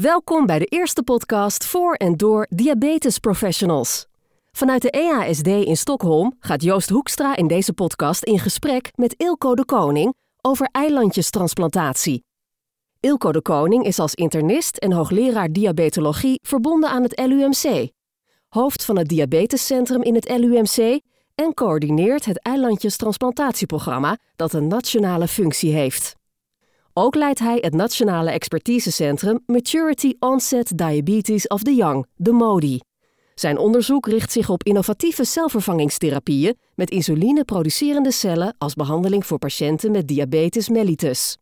Welkom bij de eerste podcast voor en door diabetes professionals. Vanuit de EASD in Stockholm gaat Joost Hoekstra in deze podcast in gesprek met Ilko de Koning over eilandjestransplantatie. Ilko de Koning is als internist en hoogleraar diabetologie verbonden aan het LUMC, hoofd van het diabetescentrum in het LUMC en coördineert het eilandjestransplantatieprogramma dat een nationale functie heeft. Ook leidt hij het Nationale Expertisecentrum Maturity Onset Diabetes of the Young, de MODI. Zijn onderzoek richt zich op innovatieve celvervangingstherapieën met insuline-producerende cellen als behandeling voor patiënten met diabetes mellitus.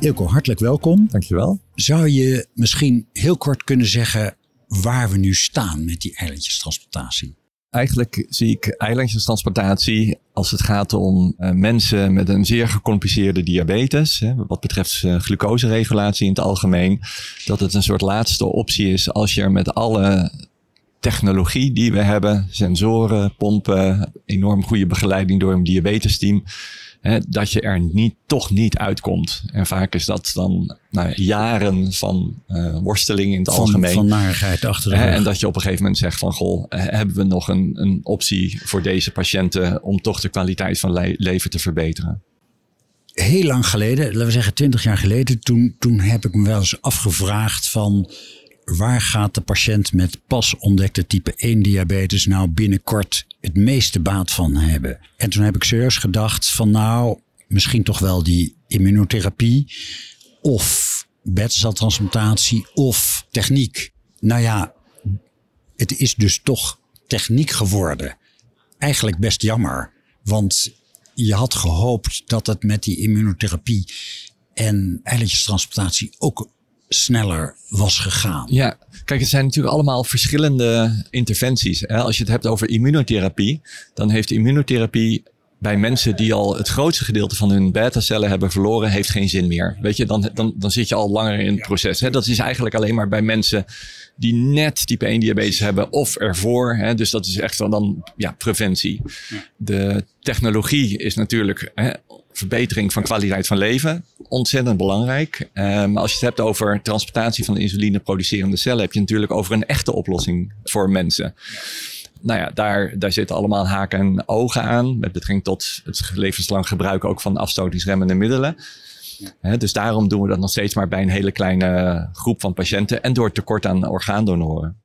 Ilko, hartelijk welkom. Dankjewel. Zou je misschien heel kort kunnen zeggen waar we nu staan met die eilandjestransplantatie? Eigenlijk zie ik eilandjestransplantatie als het gaat om uh, mensen met een zeer gecompliceerde diabetes. Hè, wat betreft uh, glucoseregulatie in het algemeen. Dat het een soort laatste optie is als je er met alle technologie die we hebben, sensoren, pompen, enorm goede begeleiding door een diabetesteam hè, dat je er niet, toch niet uitkomt. En vaak is dat dan nou, jaren van uh, worsteling in het van, algemeen. Van narigheid achter de Hè. En dat je op een gegeven moment zegt van, goh, eh, hebben we nog een, een optie voor deze patiënten om toch de kwaliteit van le- leven te verbeteren? Heel lang geleden, laten we zeggen twintig jaar geleden, toen, toen heb ik me wel eens afgevraagd van waar gaat de patiënt met pas ontdekte type 1 diabetes nou binnenkort het meeste baat van hebben? En toen heb ik serieus gedacht van nou, misschien toch wel die immunotherapie of betceltransplantatie of techniek. Nou ja, het is dus toch techniek geworden. Eigenlijk best jammer, want je had gehoopt dat het met die immunotherapie en eilandjestransplantatie ook sneller was gegaan. Ja, kijk, het zijn natuurlijk allemaal verschillende interventies. Hè? Als je het hebt over immunotherapie, dan heeft immunotherapie bij mensen die al het grootste gedeelte van hun beta-cellen hebben verloren, heeft geen zin meer. Weet je, dan, dan, dan zit je al langer in het proces. Hè? Dat is eigenlijk alleen maar bij mensen die net type 1 diabetes hebben of ervoor. Hè? Dus dat is echt wel dan ja, preventie. De technologie is natuurlijk hè, verbetering van kwaliteit van leven. Ontzettend belangrijk. Maar als je het hebt over transplantatie van insuline-producerende cellen, heb je natuurlijk over een echte oplossing voor mensen. Nou ja, daar, daar zitten allemaal haken en ogen aan. Met betrekking tot het levenslang gebruik ook van afstotingsremmende middelen. Dus daarom doen we dat nog steeds maar bij een hele kleine groep van patiënten. En door tekort aan orgaandonoren.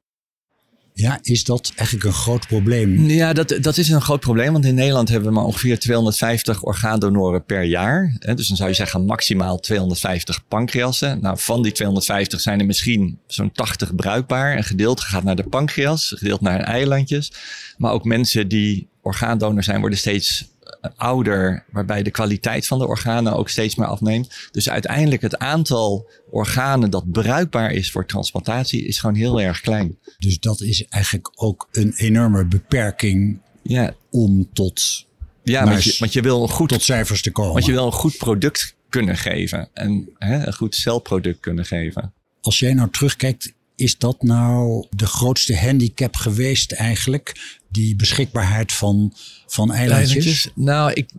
Ja, is dat eigenlijk een groot probleem? Ja, dat, dat is een groot probleem. Want in Nederland hebben we maar ongeveer 250 orgaandonoren per jaar. Dus dan zou je zeggen maximaal 250 pancreassen. Nou, van die 250 zijn er misschien zo'n 80 bruikbaar. Een gedeelte gaat naar de pancreas, een gedeelte naar eilandjes. Maar ook mensen die orgaandonor zijn, worden steeds ouder, waarbij de kwaliteit van de organen ook steeds meer afneemt. Dus uiteindelijk het aantal organen dat bruikbaar is voor transplantatie is gewoon heel erg klein. Dus dat is eigenlijk ook een enorme beperking Ja, om tot, ja want, je, want je wil een goed tot cijfers te komen. Want je wil een goed product kunnen geven. En hè, een goed celproduct kunnen geven. Als jij nou terugkijkt, is dat nou de grootste handicap geweest eigenlijk? Die beschikbaarheid van, van eilandjes? Nou, ik,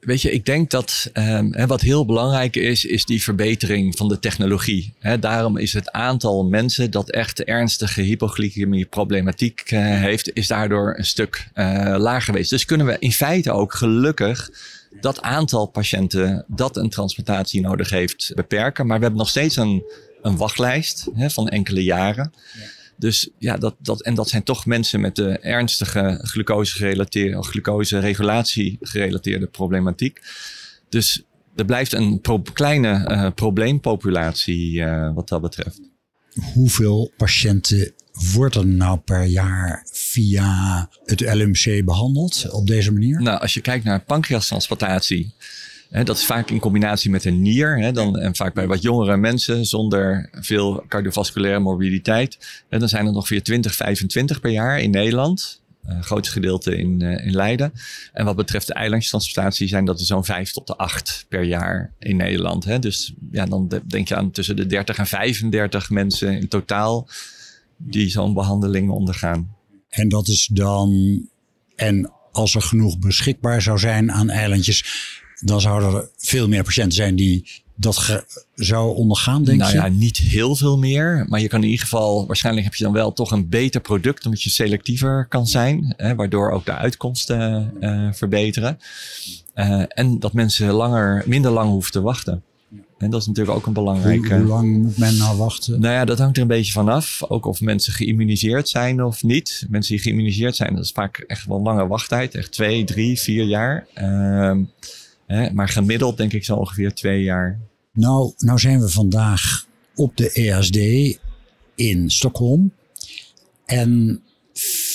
weet je, ik denk dat ehm, wat heel belangrijk is, is die verbetering van de technologie. Daarom is het aantal mensen dat echt ernstige hypoglycemie problematiek eh, heeft, is daardoor een stuk eh, lager geweest. Dus kunnen we in feite ook gelukkig dat aantal patiënten dat een transplantatie nodig heeft beperken. Maar we hebben nog steeds een, een wachtlijst hè, van enkele jaren. Dus ja, dat, dat, en dat zijn toch mensen met de ernstige glucose-gerelateerde, of glucose-regulatie gerelateerde problematiek. Dus er blijft een pro- kleine eh, probleempopulatie eh, wat dat betreft. Hoeveel patiënten worden nou per jaar via het LMC behandeld op deze manier? Nou, als je kijkt naar pancreastransplantatie, hè, dat is vaak in combinatie met een nier. Hè, dan, en vaak bij wat jongere mensen zonder veel cardiovasculaire morbiditeit. En dan zijn er ongeveer 20, 25 per jaar in Nederland. Grootste gedeelte in, eh, in Leiden. En wat betreft de eilandjestransplantatie zijn dat er zo'n 5 tot de 8 per jaar in Nederland. Hè. Dus ja, dan de- denk je aan tussen de 30 en 35 mensen in totaal die zo'n behandeling ondergaan. En dat is dan, en als er genoeg beschikbaar zou zijn aan eilandjes, dan zouden er veel meer patiënten zijn die dat zou ondergaan, denk nou je? Nou ja, niet heel veel meer. Maar je kan in ieder geval, waarschijnlijk heb je dan wel toch een beter product, omdat je selectiever kan zijn. Hè, waardoor ook de uitkomsten uh, verbeteren. Uh, en dat mensen langer, minder lang hoeven te wachten. En dat is natuurlijk ook een belangrijke. Hoe, hoe, lang moet men nou wachten? Nou ja, dat hangt er een beetje vanaf. Ook of mensen geïmmuniseerd zijn of niet. Mensen die geïmmuniseerd zijn, dat is vaak echt wel lange wachttijd. Echt twee, drie, vier jaar. Uh, hè, maar gemiddeld denk ik zo ongeveer twee jaar. Nou, nou zijn we vandaag op de ESD in Stockholm. En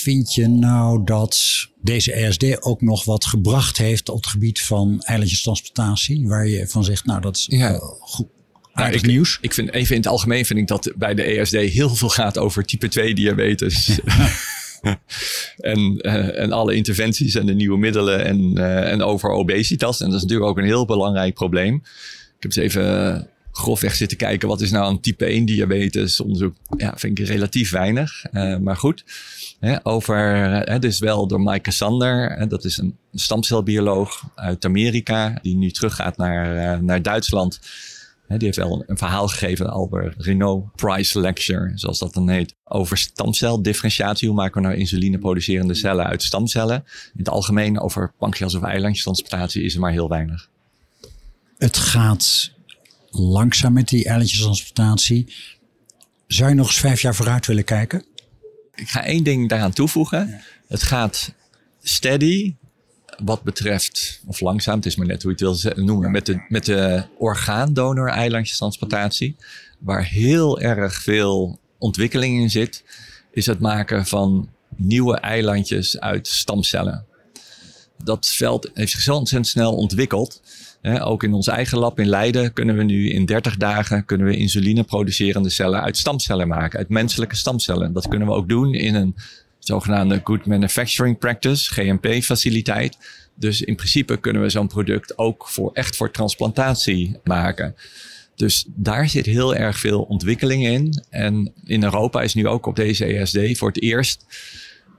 vind je nou dat deze ESD ook nog wat gebracht heeft op het gebied van eilandjestransplantatie? Waar je van zegt, nou dat is ja. uh, goed. Nou, ik, nieuws. Ik vind even in het algemeen vind ik dat bij de ESD heel veel gaat over type 2 diabetes. en, uh, en alle interventies en de nieuwe middelen en, uh, en over obesitas. En dat is natuurlijk ook een heel belangrijk probleem. Ik heb eens even grofweg zitten kijken. Wat is nou een type 1 diabetes onderzoek? Ja, vind ik relatief weinig. Maar goed. Hè, over, hè, dus wel door Maaike Sander. Hè, dat is een stamcelbioloog uit Amerika. Die nu teruggaat naar, naar Duitsland. Die heeft wel een verhaal gegeven. De Albert Renault Prize Lecture, zoals dat dan heet. Over stamceldifferentiatie. Hoe maken we nou insuline producerende cellen uit stamcellen? In het algemeen over pancreas- of eilandjestransplantatie is er maar heel weinig. Het gaat langzaam met die eilandjestransplantatie. Zou je nog eens vijf jaar vooruit willen kijken? Ik ga één ding daaraan toevoegen. Ja. Het gaat steady wat betreft, of langzaam, het is maar net hoe je het wil noemen, met de, met de orgaandonor eilandjestransplantatie. Waar heel erg veel ontwikkeling in zit, is het maken van nieuwe eilandjes uit stamcellen. Dat veld heeft zich zo ontzettend snel ontwikkeld. Ook in ons eigen lab in Leiden kunnen we nu in 30 dagen kunnen we insuline producerende cellen uit stamcellen maken, uit menselijke stamcellen. Dat kunnen we ook doen in een zogenaamde Good Manufacturing Practice, GMP faciliteit. Dus in principe kunnen we zo'n product ook voor, echt voor transplantatie maken. Dus daar zit heel erg veel ontwikkeling in. En in Europa is nu ook op deze ESD voor het eerst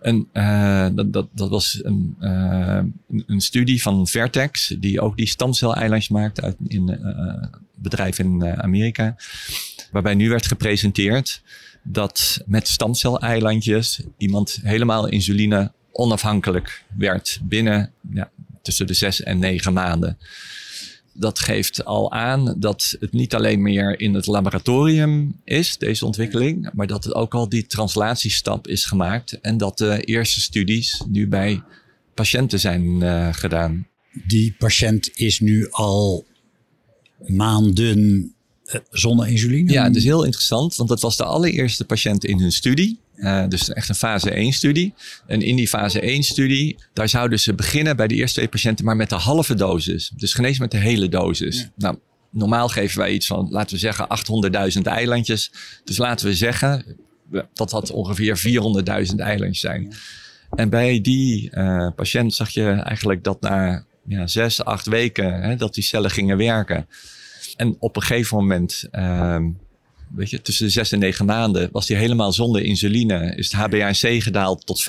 een, uh, dat, dat, dat was een, uh, een studie van Vertex, die ook die stamceleilandjes maakt uit in uh, bedrijf in Amerika. Waarbij nu werd gepresenteerd dat met stamceleilandjes iemand helemaal insuline onafhankelijk werd binnen ja, tussen de zes en negen maanden. Dat geeft al aan dat het niet alleen meer in het laboratorium is, deze ontwikkeling, maar dat het ook al die translatiestap is gemaakt en dat de eerste studies nu bij patiënten zijn uh, gedaan. Die patiënt is nu al maanden zonder insuline? Ja, dat is heel interessant, want dat was de allereerste patiënt in hun studie. Uh, dus echt een fase 1 studie. En in die fase 1 studie, daar zouden ze beginnen bij de eerste twee patiënten, maar met de halve dosis. Dus genees met de hele dosis. Ja. Nou, normaal geven wij iets van, laten we zeggen, 800.000 eilandjes. Dus laten we zeggen dat dat ongeveer 400.000 eilandjes zijn. En bij die uh, patiënt zag je eigenlijk dat na ja, zes, acht weken, hè, dat die cellen gingen werken. En op een gegeven moment, um, weet je, tussen de zes en negen maanden, was hij helemaal zonder insuline. Is het HbA1c gedaald tot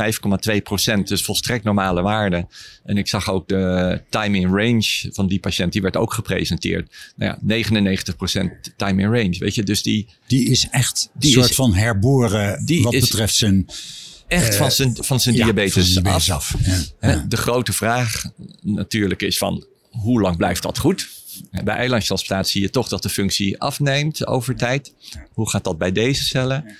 5,2 procent. Dus volstrekt normale waarde. En ik zag ook de time in range van die patiënt, die werd ook gepresenteerd. Nou ja, 99 procent time in range. Weet je, dus die. Die is echt een soort is, van herboren die wat is, betreft zijn. Echt van zijn, van zijn ja, diabetes, van af. af. Ja, ja. De grote vraag natuurlijk is van hoe lang blijft dat goed? Bij eilandtransplantatie zie je toch dat de functie afneemt over tijd. Hoe gaat dat bij deze cellen?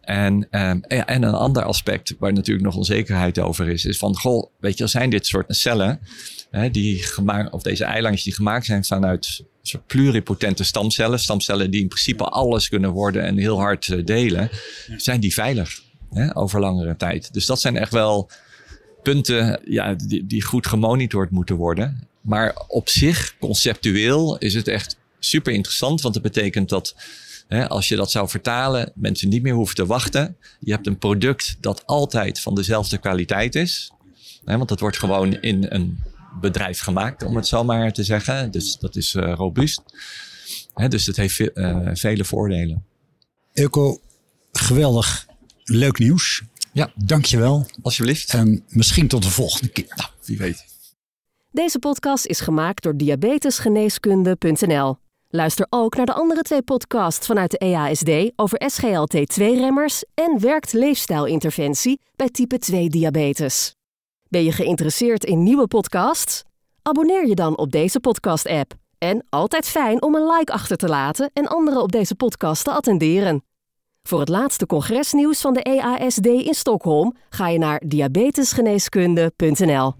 En, um, ja, en een ander aspect waar natuurlijk nog onzekerheid over is, is van, goh, weet je, zijn dit soort cellen, hè, die gemaakt, of deze eilandjes die gemaakt zijn vanuit soort pluripotente stamcellen, stamcellen die in principe alles kunnen worden en heel hard uh, delen, zijn die veilig hè, over langere tijd. Dus dat zijn echt wel punten ja, die, die goed gemonitord moeten worden. Maar op zich, conceptueel, is het echt super interessant. Want dat betekent dat hè, als je dat zou vertalen, mensen niet meer hoeven te wachten. Je hebt een product dat altijd van dezelfde kwaliteit is. Hè, want dat wordt gewoon in een bedrijf gemaakt, om het zo maar te zeggen. Dus dat is uh, robuust. Hè, dus dat heeft uh, vele voordelen. Ilko, geweldig. Leuk nieuws. Ja. Dankjewel. Alsjeblieft. En misschien tot de volgende keer. Nou, wie weet. Deze podcast is gemaakt door diabetesgeneeskunde.nl. Luister ook naar de andere twee podcasts vanuit de EASD over SGLT2-remmers en werkt leefstijlinterventie bij type 2 diabetes. Ben je geïnteresseerd in nieuwe podcasts? Abonneer je dan op deze podcast-app. En altijd fijn om een like achter te laten en anderen op deze podcast te attenderen. Voor het laatste congresnieuws van de EASD in Stockholm ga je naar diabetesgeneeskunde.nl.